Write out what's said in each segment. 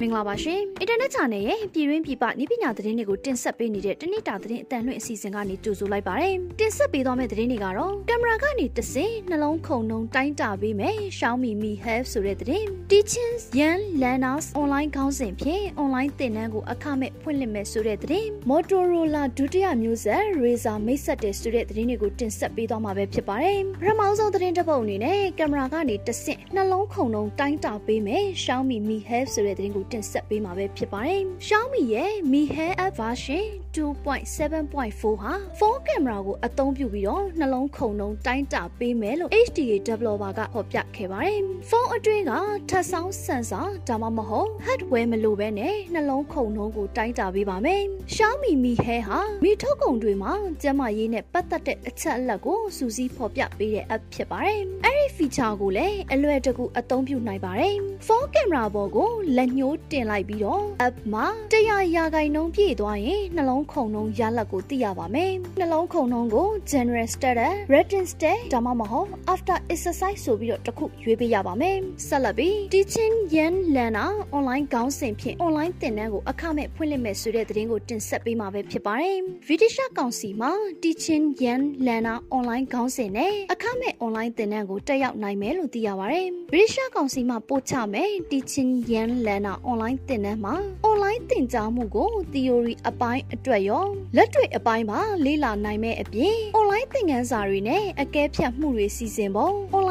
မင်္ဂလာပါရှင်အင်တာနက် channel ရဲ့ပြည်တွင်းပြည်ပနည်းပညာသတင်းတွေကိုတင်ဆက်ပေးနေတဲ့တနေ့တာသတင်းအတန်လွှင့်အစီအစဉ်ကနေကြိုဆိုလိုက်ပါတယ်တင်ဆက်ပေးသွားမယ့်သတင်းတွေကတော့ကင်မရာကနေတစ်စင်နှလုံးခုန်နှုံတိုင်းတာပေးမယ် Xiaomi Mi Health ဆိုတဲ့သတင်း Teaching Yan Learners online ခေါင်းစဉ်ဖြင့် online သင်တန်းကိုအခမဲ့ဖွင့်လှစ်မယ်ဆိုတဲ့သတင်း Motorola ဒုတိယမျိုးဆက် Razer မိတ်ဆက်တဲ့ဆိုတဲ့သတင်းတွေကိုတင်ဆက်ပေးသွားမှာပဲဖြစ်ပါတယ်ပထမဆုံးသတင်းတစ်ပုဒ်အနေနဲ့ကင်မရာကနေတစ်စင်နှလုံးခုန်နှုံတိုင်းတာပေးမယ် Xiaomi Mi Health ဆိုတဲ့သတင်းကိုတင်ဆက်ပေးမှာပဲဖြစ်ပါတယ်။ Xiaomi ရဲ့ Mi Hair App version 2.7.4 ဟာဖုန်းကင်မရာကိုအသုံးပြုပြီးတော့နှလုံးခုန်နှုံတိုင်းတာပေးမယ်လို့ HDA developer ကဟောပြခဲ့ပါတယ်။ဖုန်းအတွင်းကထပ်ဆောင်းဆန်ဆာဒါမှမဟုတ် hardware မလိုဘဲနဲ့နှလုံးခုန်နှုံကိုတိုင်းတာပေးပါမယ်။ Xiaomi Mi Hair ဟာမိထုတ်ကုန်တွေမှာကျန်းမာရေးနဲ့ပတ်သက်တဲ့အချက်အလက်ကိုစူးစီးဖော်ပြပေးတဲ့ app ဖြစ်ပါတယ်။အဲ့ဒီ feature ကိုလည်းအလွယ်တကူအသုံးပြုနိုင်ပါတယ်။ဖုန်းကင်မရာပေါ်ကိုလက်ညှိုးတင်လိုက်ပြီးတော့ app မှာတရားရာခိုင်နှုန်းပြည့်သွားရင်နှလုံးခုန်နှုံရလဒ်ကိုသိရပါမယ်။နှလုံးခုန်နှုံကို general status, retin state ဒါမှမဟုတ် after exercise ဆိုပြီးတော့တစ်ခုရွေးပေးရပါမယ်။ဆက်လက်ပြီး teaching yan learner online ခေါင်းစဉ်ဖြင့် online သင်တန်းကိုအခမဲ့ဖွင့်လှစ်မယ်ဆိုတဲ့သတင်းကိုတင်ဆက်ပေးမှာပဲဖြစ်ပါတယ်။ British ကောင်စီမှာ teaching yan learner online ခေါင်းစဉ်နဲ့အခမဲ့ online သင်တန်းကိုတက်ရောက်နိုင်မယ်လို့သိရပါတယ်။ British ကောင်စီမှာပို့ချမယ် teaching yan learner online သင်တန်းမှာ online သင်ကြားမှုကို theory အပိုင်းအတွက်ရောလက်တွေ့အပိုင်းမှာလေ့လာနိုင်မဲ့အပြင် online သင်ခန်းစာတွေနဲ့အကဲဖြတ်မှုတွေစီစဉ်ဖို့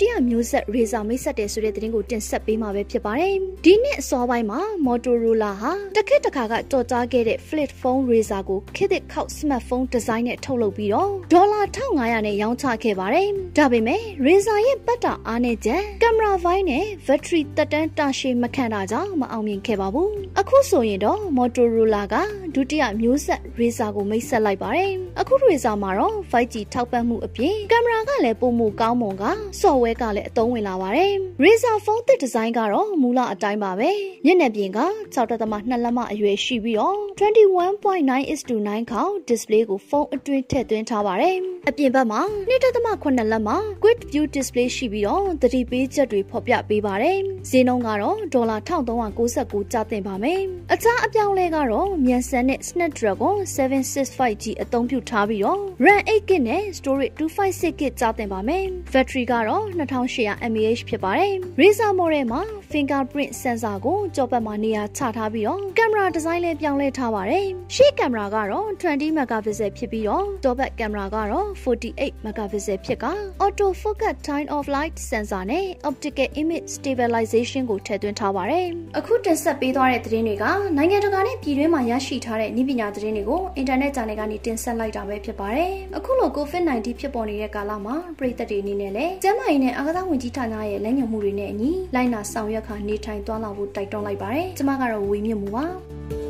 တိယမျိုးဆက် Razer မိတ်ဆက်တဲ့ဆိုတဲ့သတင်းကိုတင်ဆက်ပေးမှာပဲဖြစ်ပါတယ်။ဒီနှစ်အစောပိုင်းမှာ Motorola ဟာတခက်တခါကတော်ကြားခဲ့တဲ့ flip phone Razer ကိုခေတ်သစ်ခေတ် smartphone design နဲ့ထုတ်လုပ်ပြီးတော့ဒေါ်လာ1500နဲ့ရောင်းချခဲ့ပါတယ်။ဒါပေမဲ့ Razer ရဲ့ပတ်တာအားနဲ့ချက်ကင်မရာဘိုင်းနဲ့ battery တက်တန်းတာရှည်မခံတာကြောင့်မအောင်မြင်ခဲ့ပါဘူး။အခုဆိုရင်တော့ Motorola ကဒုတိယမျိုးဆက် Razer ကိုမိတ်ဆက်လိုက်ပါတယ်။အခု Razer မှာတော့ 5G ထောက်ပံ့မှုအပြင်ကင်မရာကလည်းပုံမကောင်းမွန်က software ကလည်းအသုံးဝင်လာပါတယ်။ Razer ဖုန်းသစ်ဒီဇိုင်းကတော့မူလအတိုင်းပါပဲ။မျက်နှာပြင်က6.2လက်မအရွယ်ရှိပြီးတော့21.9:9 ခေါင် display ကိုဖုန်းအတွင်းထည့်သွင်းထားပါတယ်။အပြင်ဘက်မှာ2.8လက်မ Quick View display ရှိပြီးတော့သတိပေးချက်တွေဖော်ပြပေးပါတယ်။ဈေးနှုန်းကတော့ဒေါ်လာ1399ကျသင့်ပါမယ်။အခြားအပြောင်းလဲကတော့မြန်ဆန်တဲ့ Snapdragon 765G အသုံးပြုထားပြီးတော့ RAM 8GB နဲ့ storage 256GB ကျသင့်ပါမယ်။ battery ကတော့2800 mAh ဖြစ်ပါတယ်။ Razer model မှာ fingerprint sensor ကိုကြောပတ်မှာနေရာချထားပြီးတော့ကင်မရာဒီဇိုင်းလည်းပြောင်းလဲထားပါတယ်။ရှေ့ကင်မရာကတော့20 megapixel ဖြစ်ပြီးတော့တောဘက်ကင်မရာကတော့48 megapixel ဖြစ်က auto focus time of light sensor နဲ့ optical image stabilization ကိုထည့်သွင်းထားပါတယ်။အခုတင်ဆက်ပေးသွားတဲ့သတင်းတွေကနိုင်ငံတကာနဲ့ပြည်တွင်းမှာရရှိထားတဲ့နည်းပညာသတင်းတွေကိုအင်တာနက်ဂျာနယ်ကနေတင်ဆက်လိုက်တာပဲဖြစ်ပါတယ်။အခုလို COVID-19 ဖြစ်ပေါ်နေတဲ့ကာလမှာပြည်သက်တွေအနေနဲ့လည်းကျန်းမာရေးနဲ့အာကစားဝန်ကြီးဌာနရဲ့လက်ညှိုးမှုတွေနဲ့အညီလိုက်နာဆောင်ရွက်ခါနေထိုင်သွားလာဖို့တိုက်တွန်းလိုက်ပါတယ်။ကျွန်မကတော့ဝေမြင့်မှုပါ။